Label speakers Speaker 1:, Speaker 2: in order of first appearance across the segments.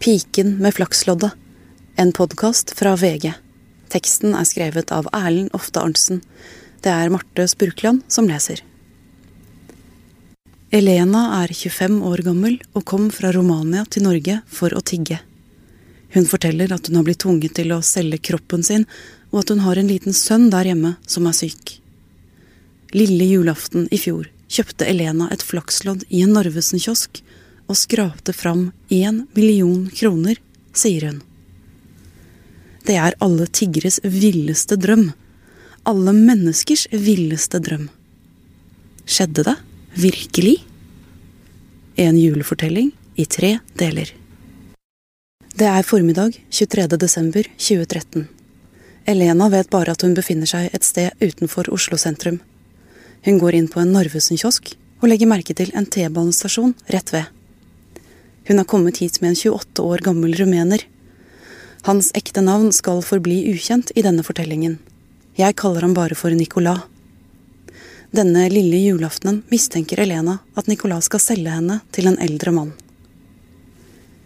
Speaker 1: Piken med flaksloddet. En podkast fra VG. Teksten er skrevet av Erlend Ofte Arntzen. Det er Marte Spurkland som leser. Elena er 25 år gammel og kom fra Romania til Norge for å tigge. Hun forteller at hun har blitt tvunget til å selge kroppen sin, og at hun har en liten sønn der hjemme som er syk. Lille julaften i fjor kjøpte Elena et flakslodd i en Narvesen-kiosk og skrapte fram én million kroner, sier hun. Det er alle tiggeres villeste drøm. Alle menneskers villeste drøm. Skjedde det virkelig? En julefortelling i tre deler. Det er formiddag 23. desember 2013. Elena vet bare at hun befinner seg et sted utenfor Oslo sentrum. Hun går inn på en Narvesen-kiosk og legger merke til en T-banestasjon rett ved. Hun har kommet hit med en 28 år gammel rumener. Hans ekte navn skal forbli ukjent i denne fortellingen. Jeg kaller ham bare for Nicolas. Denne lille julaftenen mistenker Elena at Nicolas skal selge henne til en eldre mann.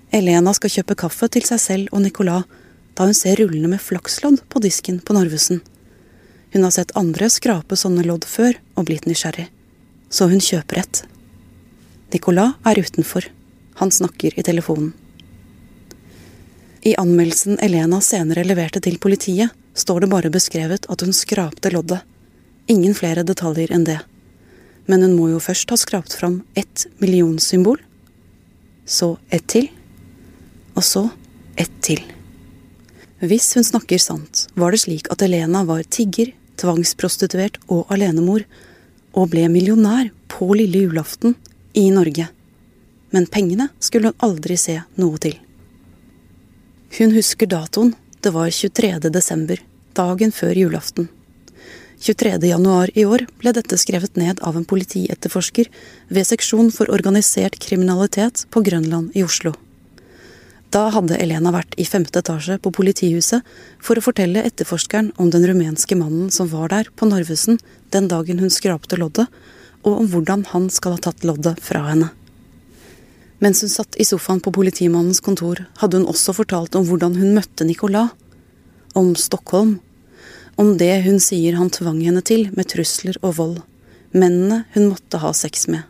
Speaker 1: Elena skal kjøpe kaffe til seg selv og Nicolas da hun ser rullene med flakslodd på disken på Narvesen. Hun har sett andre skrape sånne lodd før og blitt nysgjerrig. Så hun kjøper et. Nicolas er utenfor. Han snakker i telefonen. I anmeldelsen Elena senere leverte til politiet, står det bare beskrevet at hun skrapte loddet. Ingen flere detaljer enn det. Men hun må jo først ha skrapt fram ett millionsymbol. Så ett til. Og så ett til. Hvis hun snakker sant, var det slik at Elena var tigger, tvangsprostituert og alenemor, og ble millionær på lille julaften i Norge. Men pengene skulle hun aldri se noe til. Hun husker datoen. Det var 23. desember, dagen før julaften. 23. januar i år ble dette skrevet ned av en politietterforsker ved seksjon for organisert kriminalitet på Grønland i Oslo. Da hadde Elena vært i femte etasje på politihuset for å fortelle etterforskeren om den rumenske mannen som var der på Narvesen den dagen hun skrapte loddet, og om hvordan han skal ha tatt loddet fra henne. Mens hun satt i sofaen på politimannens kontor, hadde hun også fortalt om hvordan hun møtte Nicolas. Om Stockholm. Om det hun sier han tvang henne til med trusler og vold. Mennene hun måtte ha sex med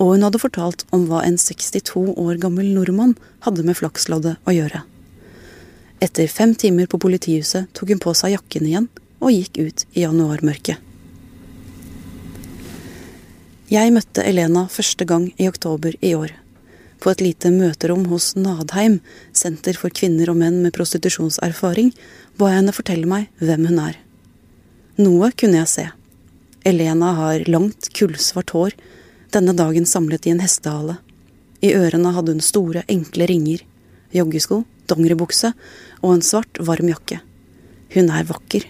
Speaker 1: og hun hadde fortalt om hva en 62 år gammel nordmann hadde med flaksloddet å gjøre. Etter fem timer på politihuset tok hun på seg jakken igjen og gikk ut i januarmørket. Jeg møtte Elena første gang i oktober i år. På et lite møterom hos Nadheim, senter for kvinner og menn med prostitusjonserfaring, ba jeg henne fortelle meg hvem hun er. Noe kunne jeg se. Elena har langt, kullsvart hår denne dagen samlet i en hestehale. I ørene hadde hun store, enkle ringer, joggesko, dongeribukse og en svart, varm jakke. Hun er vakker.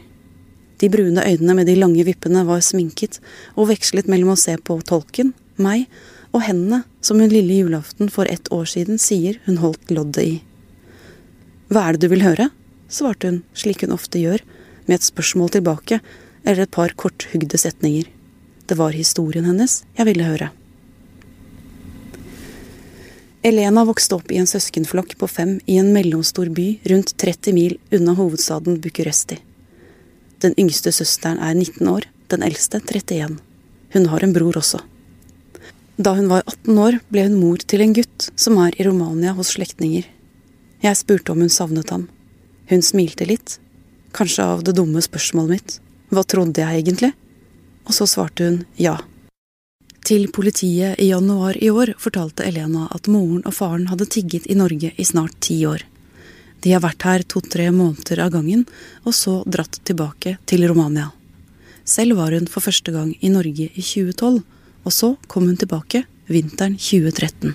Speaker 1: De brune øynene med de lange vippene var sminket og vekslet mellom å se på tolken, meg, og hendene som hun lille julaften for ett år siden sier hun holdt loddet i. Hva er det du vil høre? svarte hun, slik hun ofte gjør, med et spørsmål tilbake eller et par korthugde setninger. Det var historien hennes jeg ville høre. Elena vokste opp i en søskenflokk på fem i en mellomstor by rundt 30 mil unna hovedstaden Bucuresti. Den yngste søsteren er 19 år, den eldste 31. Hun har en bror også. Da hun var 18 år, ble hun mor til en gutt som er i Romania hos slektninger. Jeg spurte om hun savnet ham. Hun smilte litt, kanskje av det dumme spørsmålet mitt. Hva trodde jeg egentlig? og så svarte hun ja. Til politiet i januar i år fortalte Elena at moren og faren hadde tigget i Norge i snart ti år. De har vært her to-tre måneder av gangen, og så dratt tilbake til Romania. Selv var hun for første gang i Norge i 2012, og så kom hun tilbake vinteren 2013.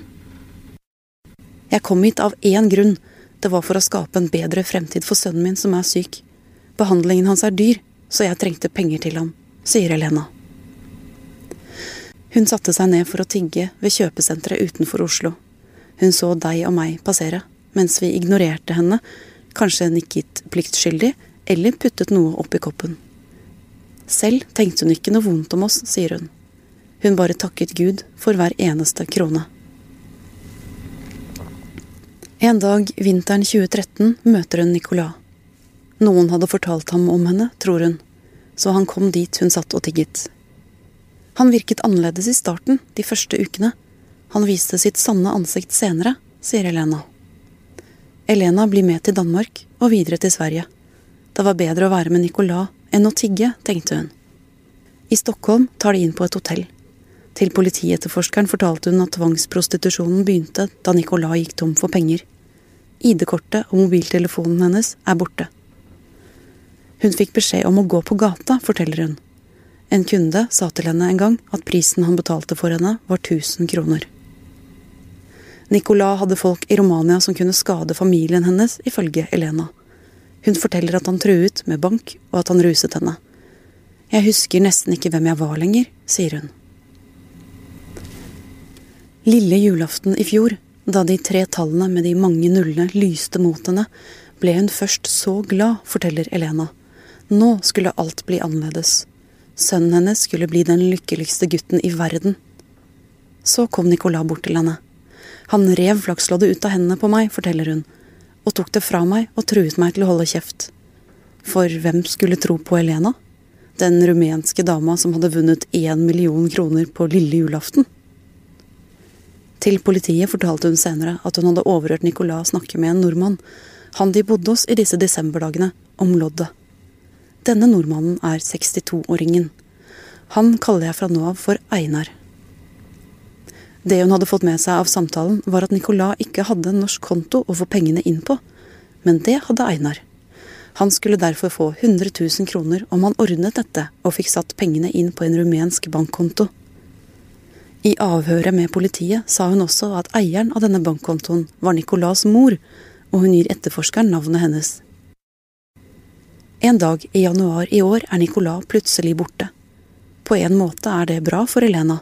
Speaker 1: Jeg kom hit av én grunn. Det var for å skape en bedre fremtid for sønnen min som er syk. Behandlingen hans er dyr, så jeg trengte penger til ham sier Helena. Hun satte seg ned for å tigge ved kjøpesenteret utenfor Oslo. Hun så deg og meg passere, mens vi ignorerte henne, kanskje nikket pliktskyldig eller puttet noe oppi koppen. Selv tenkte hun ikke noe vondt om oss, sier hun. Hun bare takket Gud for hver eneste krone. En dag vinteren 2013 møter hun Nicolas. Noen hadde fortalt ham om henne, tror hun, så han kom dit hun satt og tigget. Han virket annerledes i starten, de første ukene. Han viste sitt sanne ansikt senere, sier Elena. Elena blir med til Danmark og videre til Sverige. Det var bedre å være med Nicolas enn å tigge, tenkte hun. I Stockholm tar de inn på et hotell. Til politietterforskeren fortalte hun at tvangsprostitusjonen begynte da Nicolai gikk tom for penger. ID-kortet og mobiltelefonen hennes er borte. Hun fikk beskjed om å gå på gata, forteller hun. En kunde sa til henne en gang at prisen han betalte for henne, var 1000 kroner. Nicolas hadde folk i Romania som kunne skade familien hennes, ifølge Elena. Hun forteller at han truet med bank, og at han ruset henne. Jeg husker nesten ikke hvem jeg var lenger, sier hun. Lille julaften i fjor, da de tre tallene med de mange nullene lyste mot henne, ble hun først så glad, forteller Elena. Nå skulle alt bli annerledes. Sønnen hennes skulle bli den lykkeligste gutten i verden. Så kom Nicolas bort til henne. Han rev flaksloddet ut av hendene på meg, forteller hun, og tok det fra meg og truet meg til å holde kjeft. For hvem skulle tro på Elena? Den rumenske dama som hadde vunnet én million kroner på lille julaften? Til politiet fortalte hun senere at hun hadde overhørt Nicolas snakke med en nordmann, han de bodde hos i disse desemberdagene, om loddet. Denne nordmannen er 62-åringen. Han kaller jeg fra nå av for Einar. Det hun hadde fått med seg av samtalen, var at Nicolas ikke hadde en norsk konto å få pengene inn på, men det hadde Einar. Han skulle derfor få 100 000 kroner om han ordnet dette og fikk satt pengene inn på en rumensk bankkonto. I avhøret med politiet sa hun også at eieren av denne bankkontoen var Nicolas' mor, og hun gir etterforskeren navnet hennes. En dag i januar i år er Nicolas plutselig borte. På en måte er det bra for Elena.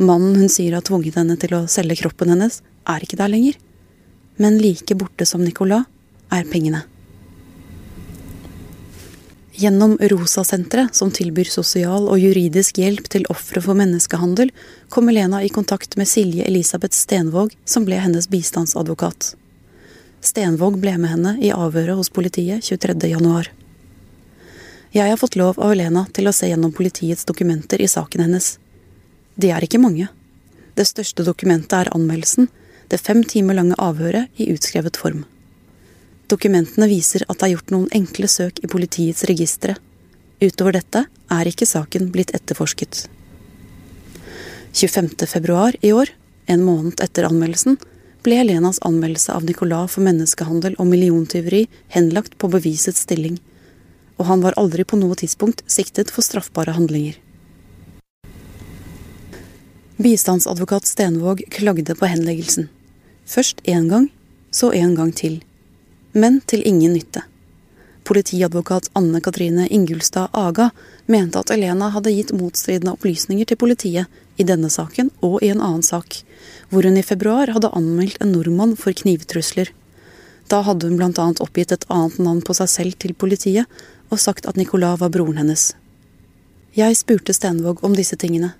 Speaker 1: Mannen hun sier har tvunget henne til å selge kroppen hennes, er ikke der lenger. Men like borte som Nicolas er pengene. Gjennom Rosa-senteret, som tilbyr sosial og juridisk hjelp til ofre for menneskehandel, kom Elena i kontakt med Silje Elisabeth Stenvåg, som ble hennes bistandsadvokat. Stenvåg ble med henne i avhøret hos politiet 23. januar. Jeg har fått lov av Elena til å se gjennom politiets dokumenter i saken hennes. De er ikke mange. Det største dokumentet er anmeldelsen, det fem timer lange avhøret i utskrevet form. Dokumentene viser at det er gjort noen enkle søk i politiets registre. Utover dette er ikke saken blitt etterforsket. 25. februar i år, en måned etter anmeldelsen, ble Helenas anmeldelse av Nicolas for menneskehandel og milliontyveri henlagt på bevisets stilling, og han var aldri på noe tidspunkt siktet for straffbare handlinger. Bistandsadvokat Stenvåg klagde på henleggelsen. Først én gang, så en gang til men til ingen nytte. Politiadvokat Anne Katrine Ingulstad Aga mente at Elena hadde gitt motstridende opplysninger til politiet i denne saken og i en annen sak, hvor hun i februar hadde anmeldt en nordmann for knivtrusler. Da hadde hun annet oppgitt et annet navn på seg selv til politiet og sagt at Nicolas var broren hennes. Jeg spurte Stenvåg om disse tingene.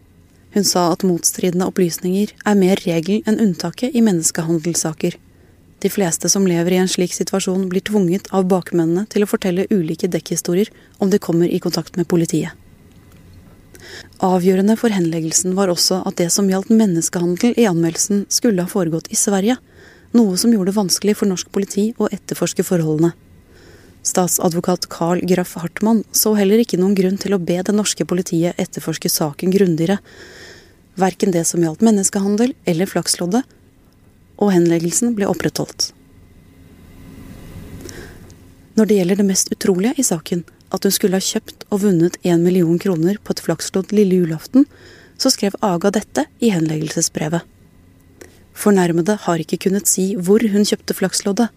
Speaker 1: Hun sa at motstridende opplysninger er mer regelen enn unntaket i menneskehandelssaker. De fleste som lever i en slik situasjon, blir tvunget av bakmennene til å fortelle ulike dekkhistorier om de kommer i kontakt med politiet. Avgjørende for henleggelsen var også at det som gjaldt menneskehandel i anmeldelsen, skulle ha foregått i Sverige, noe som gjorde det vanskelig for norsk politi å etterforske forholdene. Statsadvokat Carl Graff Hartmann så heller ikke noen grunn til å be det norske politiet etterforske saken grundigere. Verken det som gjaldt menneskehandel eller Flaksloddet, og henleggelsen ble opprettholdt. Når det gjelder det mest utrolige i saken, at hun skulle ha kjøpt og vunnet én million kroner på et flakslodd lille julaften, så skrev Aga dette i henleggelsesbrevet. Fornærmede har ikke kunnet si hvor hun kjøpte flaksloddet,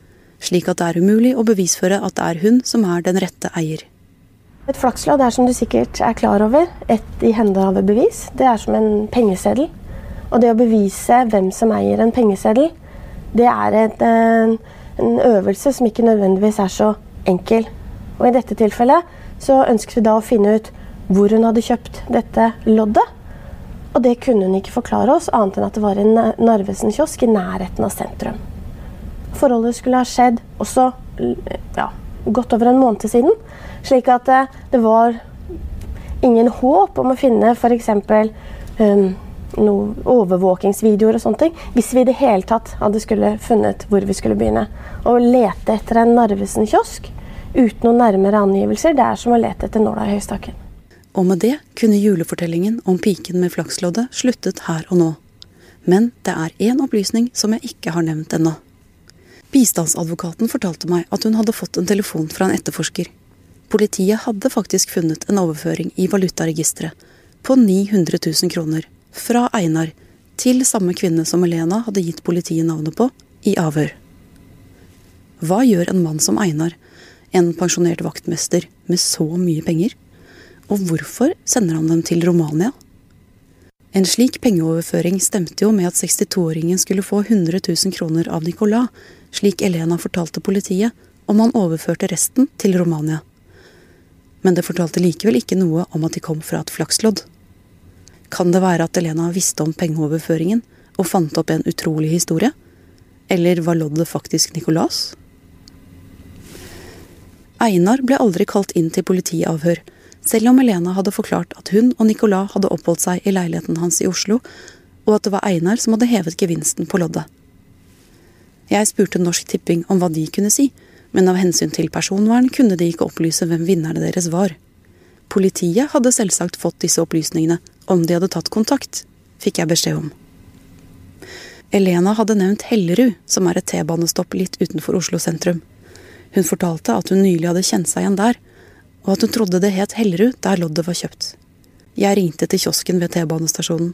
Speaker 1: slik at det er umulig å bevisføre at det er hun som er den rette eier.
Speaker 2: Et flakslodd er som du sikkert er klar over, et i hende av bevis. Det er som en pengeseddel. Og det å bevise hvem som eier en pengeseddel, det er et, en, en øvelse som ikke nødvendigvis er så enkel. Og i dette tilfellet så ønsket vi da å finne ut hvor hun hadde kjøpt dette loddet. Og det kunne hun ikke forklare oss, annet enn at det var en Narvesen-kiosk i nærheten av sentrum. forholdet skulle ha skjedd også ja, godt over en måned siden. Slik at det, det var ingen håp om å finne f.eks. Um, noen overvåkingsvideoer og sånne ting. Hvis vi i det hele tatt hadde skulle funnet hvor vi skulle begynne. Å lete etter en Narvesen-kiosk uten noen nærmere angivelser, det er som å lete etter nåla i høystakken.
Speaker 1: Og med det kunne julefortellingen om piken med flaksloddet sluttet her og nå. Men det er én opplysning som jeg ikke har nevnt ennå. Bistandsadvokaten fortalte meg at hun hadde fått en telefon fra en etterforsker. Politiet hadde faktisk funnet en overføring i valutaregisteret på 900 000 kroner fra Einar til samme kvinne som Elena hadde gitt politiet navnet på, i avhør. Hva gjør en mann som Einar, en pensjonert vaktmester, med så mye penger? Og hvorfor sender han dem til Romania? En slik pengeoverføring stemte jo med at 62-åringen skulle få 100 000 kroner av Nicolas, slik Elena fortalte politiet, om han overførte resten til Romania. Men det fortalte likevel ikke noe om at de kom fra et flakslodd. Kan det være at Elena visste om pengeoverføringen og fant opp en utrolig historie? Eller var loddet faktisk Nicolas? Einar ble aldri kalt inn til politiavhør, selv om Elena hadde forklart at hun og Nicolas hadde oppholdt seg i leiligheten hans i Oslo, og at det var Einar som hadde hevet gevinsten på loddet. Jeg spurte Norsk Tipping om hva de kunne si, men av hensyn til personvern kunne de ikke opplyse hvem vinnerne deres var. Politiet hadde selvsagt fått disse opplysningene om de hadde tatt kontakt, fikk jeg beskjed om. Elena hadde nevnt Hellerud, som er et T-banestopp litt utenfor Oslo sentrum. Hun fortalte at hun nylig hadde kjent seg igjen der, og at hun trodde det het Hellerud der loddet var kjøpt. Jeg ringte til kiosken ved T-banestasjonen.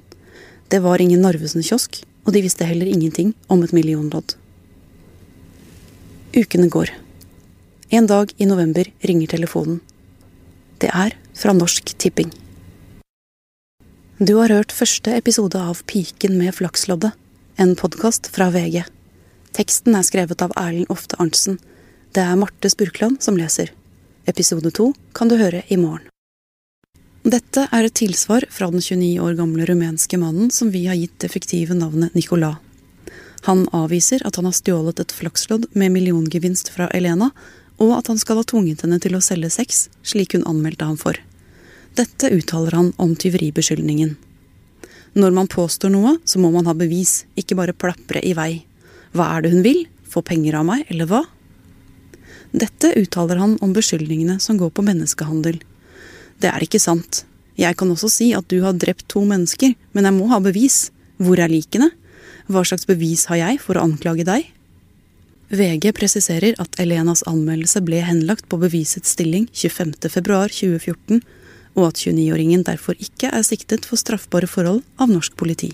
Speaker 1: Det var ingen Narvesen-kiosk, og de visste heller ingenting om et millionlodd. Ukene går. En dag i november ringer telefonen. Det er fra Norsk Tipping. Du har hørt første episode av Piken med flaksloddet, en podkast fra VG. Teksten er skrevet av Erlend Ofte Arntzen. Det er Marte Spurkland som leser. Episode to kan du høre i morgen. Dette er et tilsvar fra den 29 år gamle rumenske mannen som vi har gitt det fiktive navnet Nicolas. Han avviser at han har stjålet et flakslodd med milliongevinst fra Elena, og at han skal ha tvunget henne til å selge sex, slik hun anmeldte ham for. Dette uttaler han om tyveribeskyldningen. Når man påstår noe, så må man ha bevis, ikke bare plapre i vei. Hva er det hun vil? Få penger av meg, eller hva? Dette uttaler han om beskyldningene som går på menneskehandel. Det er ikke sant. Jeg kan også si at du har drept to mennesker, men jeg må ha bevis. Hvor er likene? Hva slags bevis har jeg for å anklage deg? VG presiserer at Elenas anmeldelse ble henlagt på bevisets stilling 25.2.2014 og at 29-åringen derfor ikke er siktet for straffbare forhold av norsk politi.